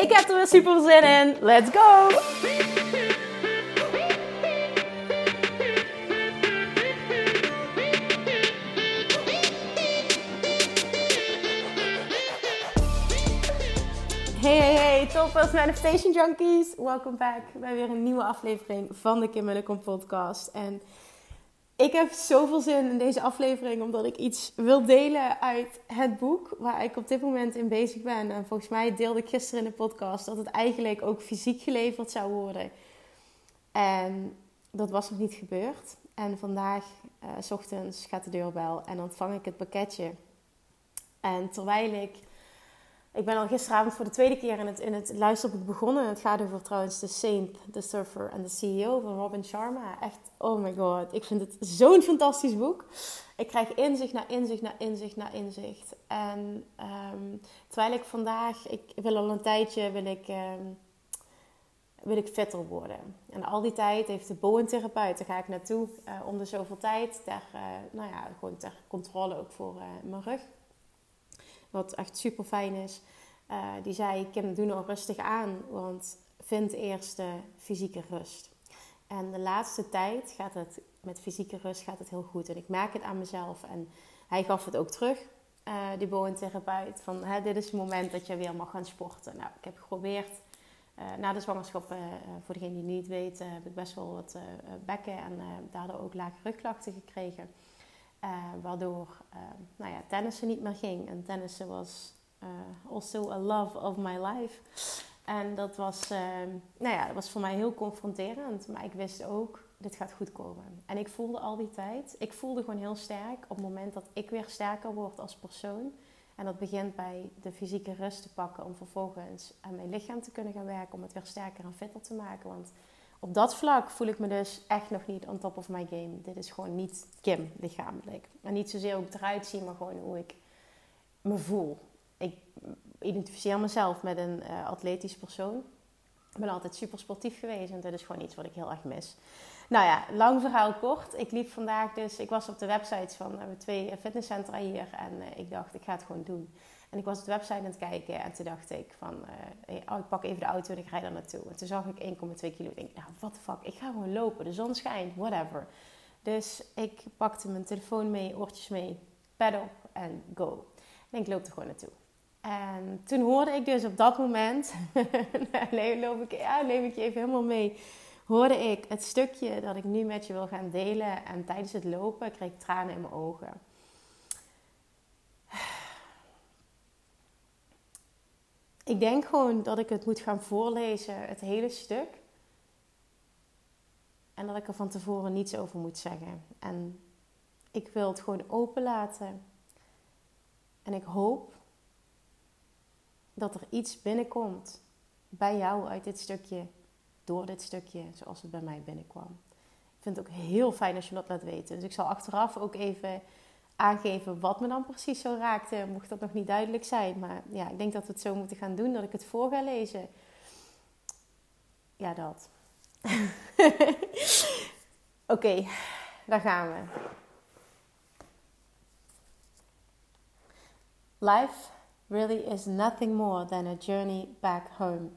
Ik heb er weer super zin in. Let's go! Hey, hey, hey, toppers, manifestation junkies. Welcome back bij weer een nieuwe aflevering van de Kim Mullicom podcast. En ik heb zoveel zin in deze aflevering, omdat ik iets wil delen uit het boek waar ik op dit moment in bezig ben. En volgens mij deelde ik gisteren in de podcast dat het eigenlijk ook fysiek geleverd zou worden. En dat was nog niet gebeurd. En vandaag, s ochtends, gaat de deurbel en ontvang ik het pakketje. En terwijl ik ik ben al gisteravond voor de tweede keer in het, in het luisterboek begonnen. Het gaat over trouwens de Saint, de Surfer en de CEO van Robin Sharma. Echt, oh my god. Ik vind het zo'n fantastisch boek. Ik krijg inzicht na inzicht na inzicht na inzicht. En um, terwijl ik vandaag, ik wil al een tijdje, wil ik, um, wil ik fitter worden. En al die tijd heeft de boentherapeut, daar ga ik naartoe uh, om de zoveel tijd. Ter, uh, nou ja, gewoon ter controle ook voor uh, mijn rug. Wat echt super fijn is. Uh, die zei: Kim, doe nou rustig aan, want vind eerst de fysieke rust. En de laatste tijd gaat het met fysieke rust gaat het heel goed. En ik merk het aan mezelf. En hij gaf het ook terug, uh, die boventherapeut. Van dit is het moment dat je weer mag gaan sporten. Nou, ik heb geprobeerd. Uh, na de zwangerschap, voor degene die het niet weet, heb ik best wel wat bekken en daardoor ook lage rugklachten gekregen. Uh, waardoor uh, nou ja, tennissen niet meer ging. En tennissen was uh, also a love of my life. En dat was, nou ja, dat was voor mij heel confronterend. Maar ik wist ook, dit gaat goed komen. En ik voelde al die tijd, ik voelde gewoon heel sterk op het moment dat ik weer sterker word als persoon. En dat begint bij de fysieke rust te pakken om vervolgens aan mijn lichaam te kunnen gaan werken. Om het weer sterker en fitter te maken. Want op dat vlak voel ik me dus echt nog niet on top of my game. Dit is gewoon niet Kim lichamelijk. En niet zozeer hoe ik eruit zie, maar gewoon hoe ik me voel. Ik identificeer mezelf met een uh, persoon. Ik ben altijd super sportief geweest en dat is gewoon iets wat ik heel erg mis. Nou ja, lang verhaal kort. Ik liep vandaag dus, ik was op de websites van uh, twee fitnesscentra hier en uh, ik dacht, ik ga het gewoon doen. En ik was de website aan het kijken en toen dacht ik van, uh, oh, ik pak even de auto en ik rijd daar naartoe. En toen zag ik 1,2 kilo. Ik denk, nou, what the fuck, ik ga gewoon lopen. De zon schijnt, whatever. Dus ik pakte mijn telefoon mee, oortjes mee, pad op en go. En ik loop er gewoon naartoe. En toen hoorde ik dus op dat moment, nee, loop ik, ja, neem ik je even helemaal mee, hoorde ik het stukje dat ik nu met je wil gaan delen. En tijdens het lopen kreeg ik tranen in mijn ogen. Ik denk gewoon dat ik het moet gaan voorlezen, het hele stuk. En dat ik er van tevoren niets over moet zeggen. En ik wil het gewoon openlaten. En ik hoop dat er iets binnenkomt bij jou uit dit stukje, door dit stukje, zoals het bij mij binnenkwam. Ik vind het ook heel fijn als je dat laat weten. Dus ik zal achteraf ook even aangeven wat me dan precies zo raakte, mocht dat nog niet duidelijk zijn. Maar ja, ik denk dat we het zo moeten gaan doen, dat ik het voor ga lezen. Ja, dat. Oké, daar gaan we. Life really is nothing more than a journey back home.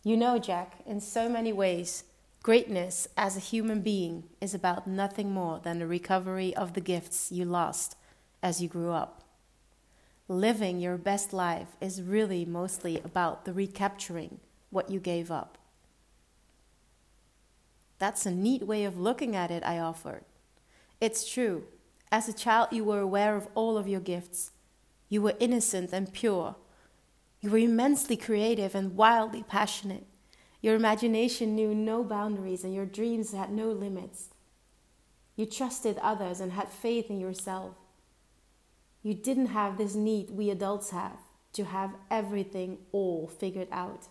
You know, Jack, in so many ways, Greatness as a human being is about nothing more than the recovery of the gifts you lost as you grew up. Living your best life is really mostly about the recapturing what you gave up. That's a neat way of looking at it, I offered. It's true. As a child, you were aware of all of your gifts. You were innocent and pure. You were immensely creative and wildly passionate. Your imagination knew no boundaries and your dreams had no limits. You trusted others and had faith in yourself. You didn't have this need we adults have to have everything all figured out.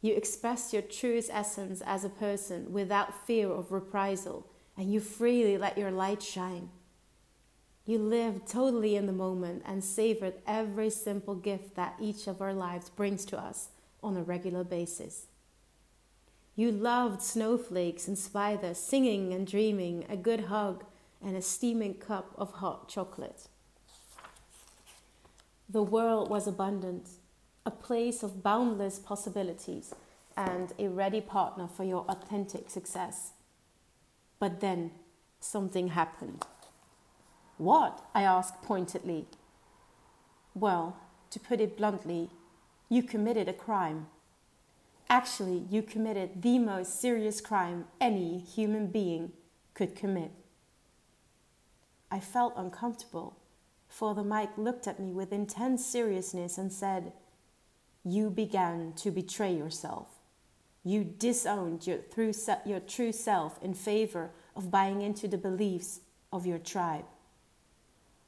You expressed your truest essence as a person without fear of reprisal, and you freely let your light shine. You lived totally in the moment and savored every simple gift that each of our lives brings to us on a regular basis. You loved snowflakes and spiders, singing and dreaming, a good hug, and a steaming cup of hot chocolate. The world was abundant, a place of boundless possibilities, and a ready partner for your authentic success. But then something happened. What? I asked pointedly. Well, to put it bluntly, you committed a crime. Actually, you committed the most serious crime any human being could commit. I felt uncomfortable, for the mic looked at me with intense seriousness and said, You began to betray yourself. You disowned your, your true self in favor of buying into the beliefs of your tribe.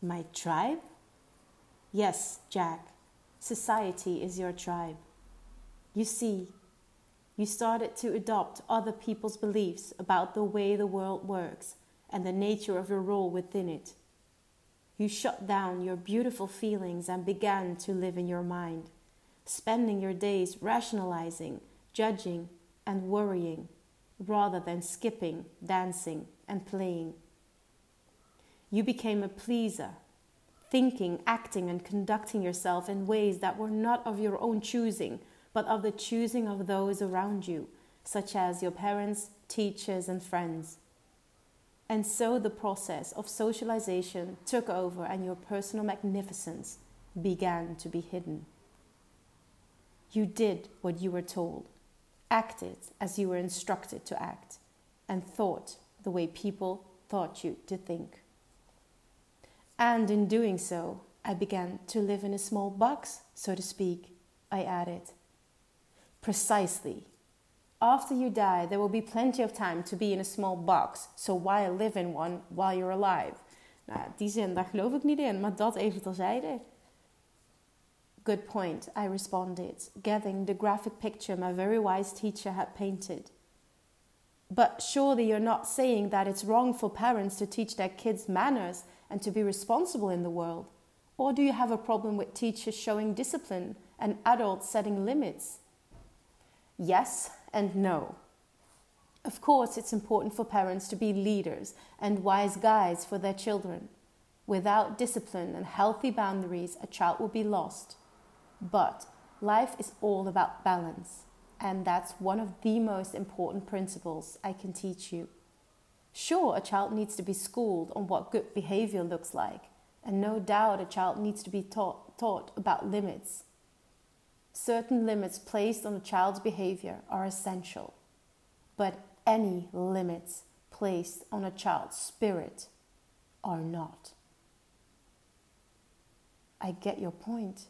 My tribe? Yes, Jack. Society is your tribe. You see, you started to adopt other people's beliefs about the way the world works and the nature of your role within it. You shut down your beautiful feelings and began to live in your mind, spending your days rationalizing, judging, and worrying rather than skipping, dancing, and playing. You became a pleaser, thinking, acting, and conducting yourself in ways that were not of your own choosing, but of the choosing of those around you, such as your parents, teachers, and friends. And so the process of socialization took over, and your personal magnificence began to be hidden. You did what you were told, acted as you were instructed to act, and thought the way people thought you to think. And in doing so, I began to live in a small box, so to speak, I added. Precisely, after you die, there will be plenty of time to be in a small box. So why live in one while you're alive? Nou, die zin, daar geloof ik niet in, maar dat even terzijde. Good point, I responded, getting the graphic picture my very wise teacher had painted. But surely you're not saying that it's wrong for parents to teach their kids manners and to be responsible in the world? Or do you have a problem with teachers showing discipline and adults setting limits? Yes, and no. Of course, it's important for parents to be leaders and wise guides for their children. Without discipline and healthy boundaries, a child will be lost. But life is all about balance, and that's one of the most important principles I can teach you. Sure, a child needs to be schooled on what good behavior looks like, and no doubt a child needs to be taught, taught about limits certain limits placed on a child's behavior are essential, but any limits placed on a child's spirit are not. I get your point.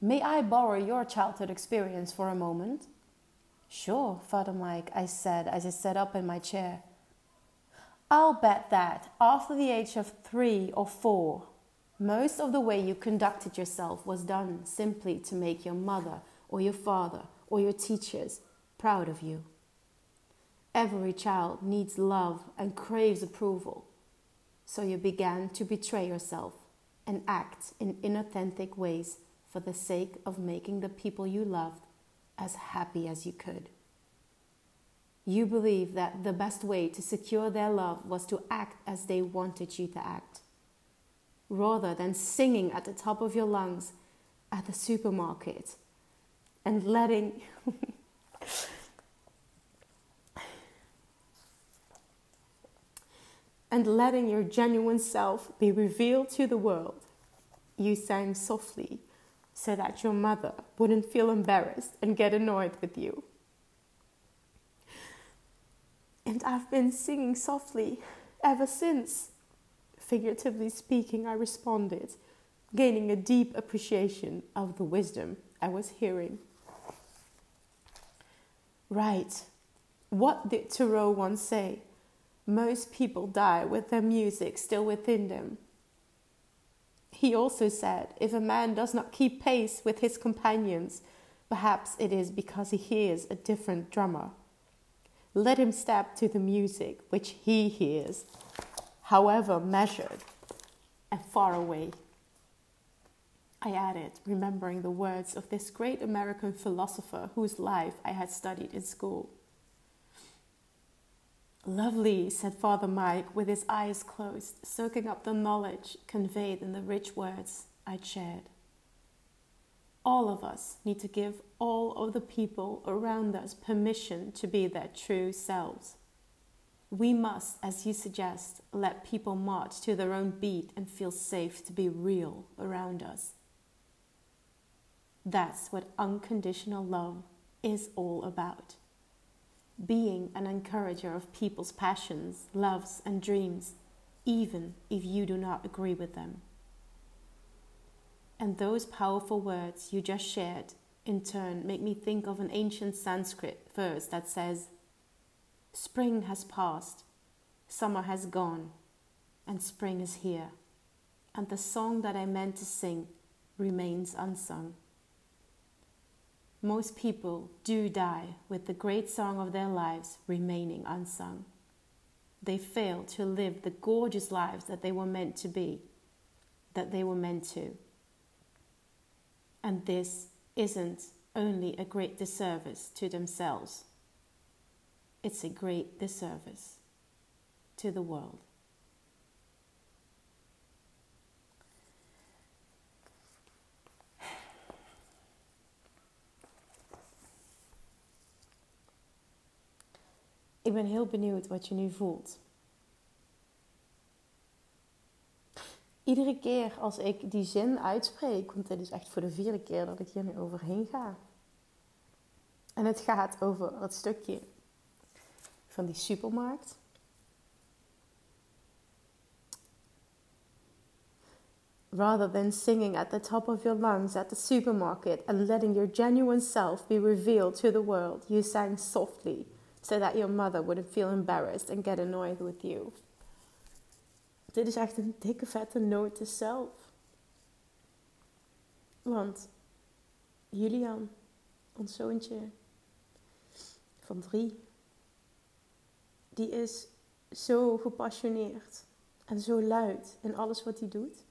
May I borrow your childhood experience for a moment? Sure, Father Mike, I said as I sat up in my chair. I'll bet that after the age of three or four, most of the way you conducted yourself was done simply to make your mother or your father or your teachers proud of you. Every child needs love and craves approval. So you began to betray yourself and act in inauthentic ways for the sake of making the people you loved as happy as you could. You believed that the best way to secure their love was to act as they wanted you to act rather than singing at the top of your lungs at the supermarket and letting and letting your genuine self be revealed to the world. You sang softly so that your mother wouldn't feel embarrassed and get annoyed with you. And I've been singing softly ever since. Figuratively speaking, I responded, gaining a deep appreciation of the wisdom I was hearing. Right. What did Thoreau once say? Most people die with their music still within them. He also said, If a man does not keep pace with his companions, perhaps it is because he hears a different drummer. Let him step to the music which he hears, however measured and far away. I added, remembering the words of this great American philosopher whose life I had studied in school. Lovely, said Father Mike, with his eyes closed, soaking up the knowledge conveyed in the rich words I'd shared. All of us need to give all of the people around us permission to be their true selves. We must, as you suggest, let people march to their own beat and feel safe to be real around us. That's what unconditional love is all about. Being an encourager of people's passions, loves, and dreams, even if you do not agree with them. And those powerful words you just shared, in turn, make me think of an ancient Sanskrit verse that says, Spring has passed, summer has gone, and spring is here. And the song that I meant to sing remains unsung. Most people do die with the great song of their lives remaining unsung. They fail to live the gorgeous lives that they were meant to be, that they were meant to. And this isn't only a great disservice to themselves, it's a great disservice to the world. Ik ben heel benieuwd wat je nu voelt. Iedere keer als ik die zin uitspreek, want dit is echt voor de vierde keer dat ik hier nu overheen ga. En het gaat over het stukje van die supermarkt. Rather than singing at the top of your lungs at the supermarket and letting your genuine self be revealed to the world, you sang softly so that your mother wouldn't feel embarrassed and get annoyed with you. Dit is echt een dikke vette note zelf. Want Julian, ons zoontje van drie, die is zo gepassioneerd en zo luid in alles wat hij doet.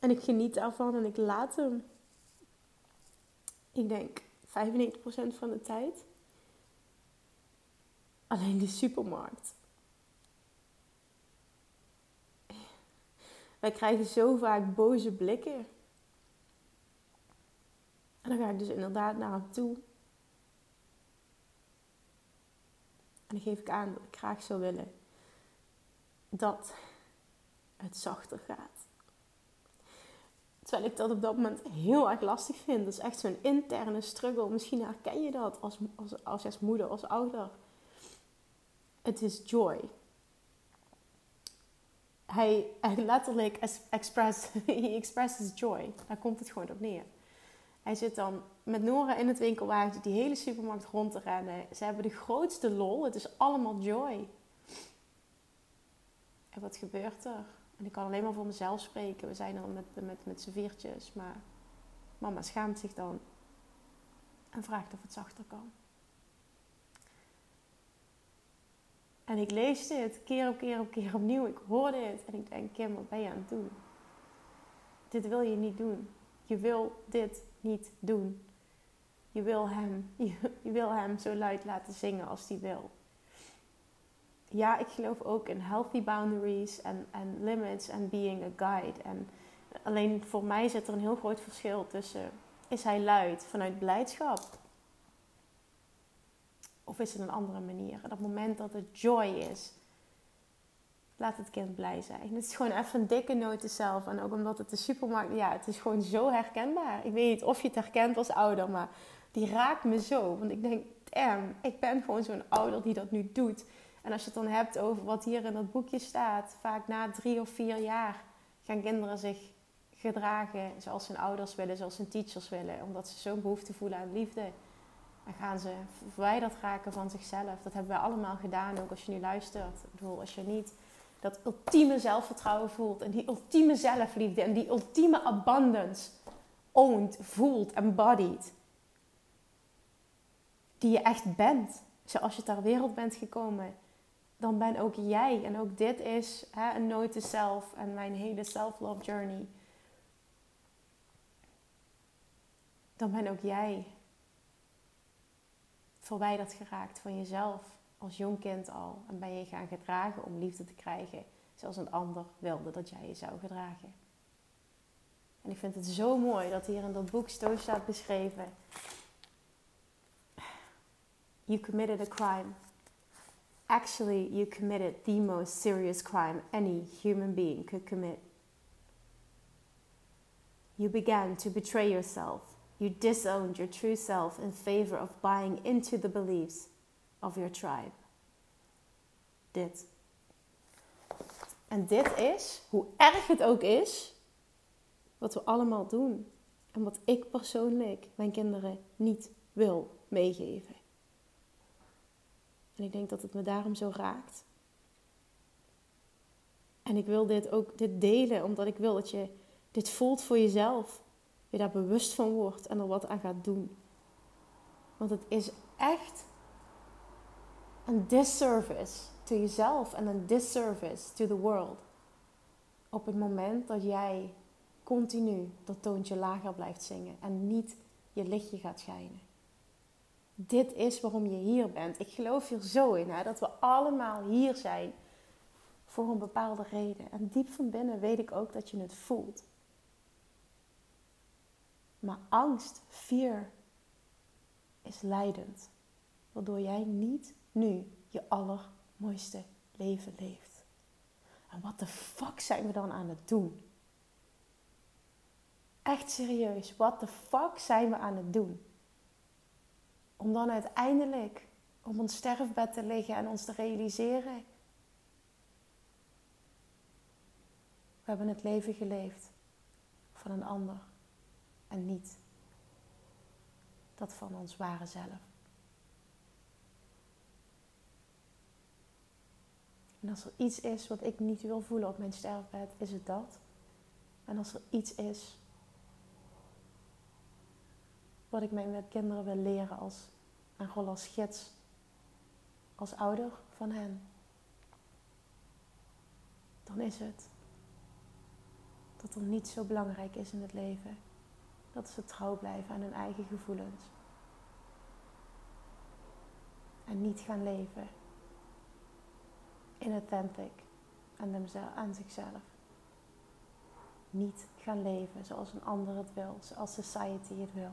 En ik geniet daarvan en ik laat hem ik denk 95% van de tijd. Alleen de supermarkt. Wij krijgen zo vaak boze blikken. En dan ga ik dus inderdaad naar hem toe. En dan geef ik aan dat ik graag zou willen dat het zachter gaat. Terwijl ik dat op dat moment heel erg lastig vind. Dat is echt zo'n interne struggle. Misschien herken je dat als, als, als, als moeder, als ouder. Het is joy. Hij, letterlijk express, he expresses joy. Daar komt het gewoon op neer. Hij zit dan met Nora in het winkelwagen die hele supermarkt rond te rennen. Ze hebben de grootste lol. Het is allemaal joy. En wat gebeurt er? En ik kan alleen maar voor mezelf spreken. We zijn dan met, met, met z'n viertjes. Maar mama schaamt zich dan. En vraagt of het zachter kan. En ik lees dit keer op keer op keer opnieuw. Ik hoor dit. En ik denk, Kim, wat ben je aan het doen? Dit wil je niet doen. Je wil dit niet doen. Je wil hem, je, wil hem zo luid laten zingen als hij wil ja, ik geloof ook in healthy boundaries en, en limits en being a guide. En alleen voor mij zit er een heel groot verschil tussen: is hij luid vanuit blijdschap? Of is het een andere manier? Het moment dat het joy is, laat het kind blij zijn. Het is gewoon even een dikke noot zelf. En ook omdat het de supermarkt, ja, het is gewoon zo herkenbaar. Ik weet niet of je het herkent als ouder, maar die raakt me zo. Want ik denk, damn, ik ben gewoon zo'n ouder die dat nu doet. En als je het dan hebt over wat hier in dat boekje staat, vaak na drie of vier jaar gaan kinderen zich gedragen zoals hun ouders willen, zoals hun teachers willen, omdat ze zo'n behoefte voelen aan liefde. En gaan ze verwijderd raken van zichzelf. Dat hebben wij allemaal gedaan, ook als je nu luistert. Ik bedoel, als je niet dat ultieme zelfvertrouwen voelt en die ultieme zelfliefde en die ultieme abundance owned, voelt, embodied. Die je echt bent, zoals je ter wereld bent gekomen. Dan ben ook jij, en ook dit is hè, een nooit zelf en mijn hele self-love journey. Dan ben ook jij verwijderd geraakt van jezelf als jong kind al. En ben je gaan gedragen om liefde te krijgen zoals een ander wilde dat jij je zou gedragen. En ik vind het zo mooi dat hier in dat boek zo staat beschreven. You committed a crime. Actually, you committed the most serious crime any human being could commit. You began to betray yourself. You disowned your true self in favor of buying into the beliefs of your tribe. Dit. En dit is, hoe erg het ook is, wat we allemaal doen. En wat ik persoonlijk mijn kinderen niet wil meegeven. En ik denk dat het me daarom zo raakt. En ik wil dit ook dit delen, omdat ik wil dat je dit voelt voor jezelf. Je daar bewust van wordt en er wat aan gaat doen. Want het is echt een disservice to jezelf en een disservice to the world. Op het moment dat jij continu dat toontje lager blijft zingen en niet je lichtje gaat schijnen. Dit is waarom je hier bent. Ik geloof hier zo in hè, dat we allemaal hier zijn voor een bepaalde reden. En diep van binnen weet ik ook dat je het voelt. Maar angst, fear, is leidend. Waardoor jij niet nu je allermooiste leven leeft. En wat de fuck zijn we dan aan het doen? Echt serieus, what the fuck zijn we aan het doen? Om dan uiteindelijk op ons sterfbed te liggen en ons te realiseren. We hebben het leven geleefd van een ander en niet dat van ons ware zelf. En als er iets is wat ik niet wil voelen op mijn sterfbed, is het dat. En als er iets is wat ik mijn kinderen wil leren als een rol als gids, als ouder van hen, dan is het dat er niet zo belangrijk is in het leven dat ze trouw blijven aan hun eigen gevoelens. En niet gaan leven inauthentic aan, zichzelf. Niet gaan leven zoals een ander het wil, zoals society het wil.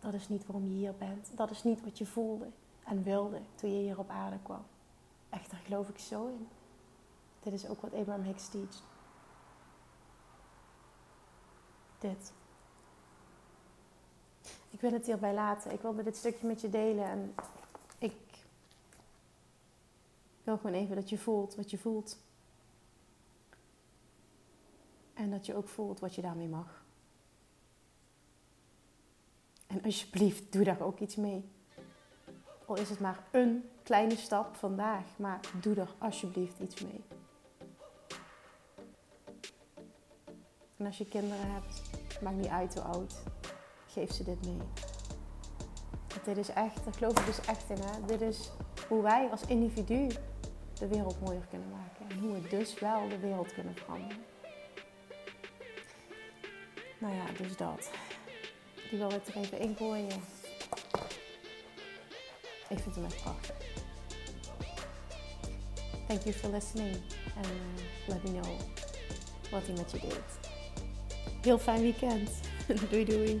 Dat is niet waarom je hier bent. Dat is niet wat je voelde en wilde toen je hier op aarde kwam. Echt, daar geloof ik zo in. Dit is ook wat Abraham Hicks teacht. Dit. Ik wil het hierbij laten. Ik wilde dit stukje met je delen. En wil gewoon even dat je voelt wat je voelt. En dat je ook voelt wat je daarmee mag. En alsjeblieft, doe daar ook iets mee. Al is het maar een kleine stap vandaag, maar doe er alsjeblieft iets mee. En als je kinderen hebt, maakt niet uit hoe oud, geef ze dit mee. Want dit is echt, daar geloof ik dus echt in. Hè? Dit is hoe wij als individu de wereld mooier kunnen maken. En hoe we dus wel de wereld kunnen veranderen. Nou ja, dus dat. Die wil ik er even ingooien. Ik vind hem echt prachtig. Thank you for listening. En uh, let me know wat hij met je deed. Heel fijn weekend. doei doei.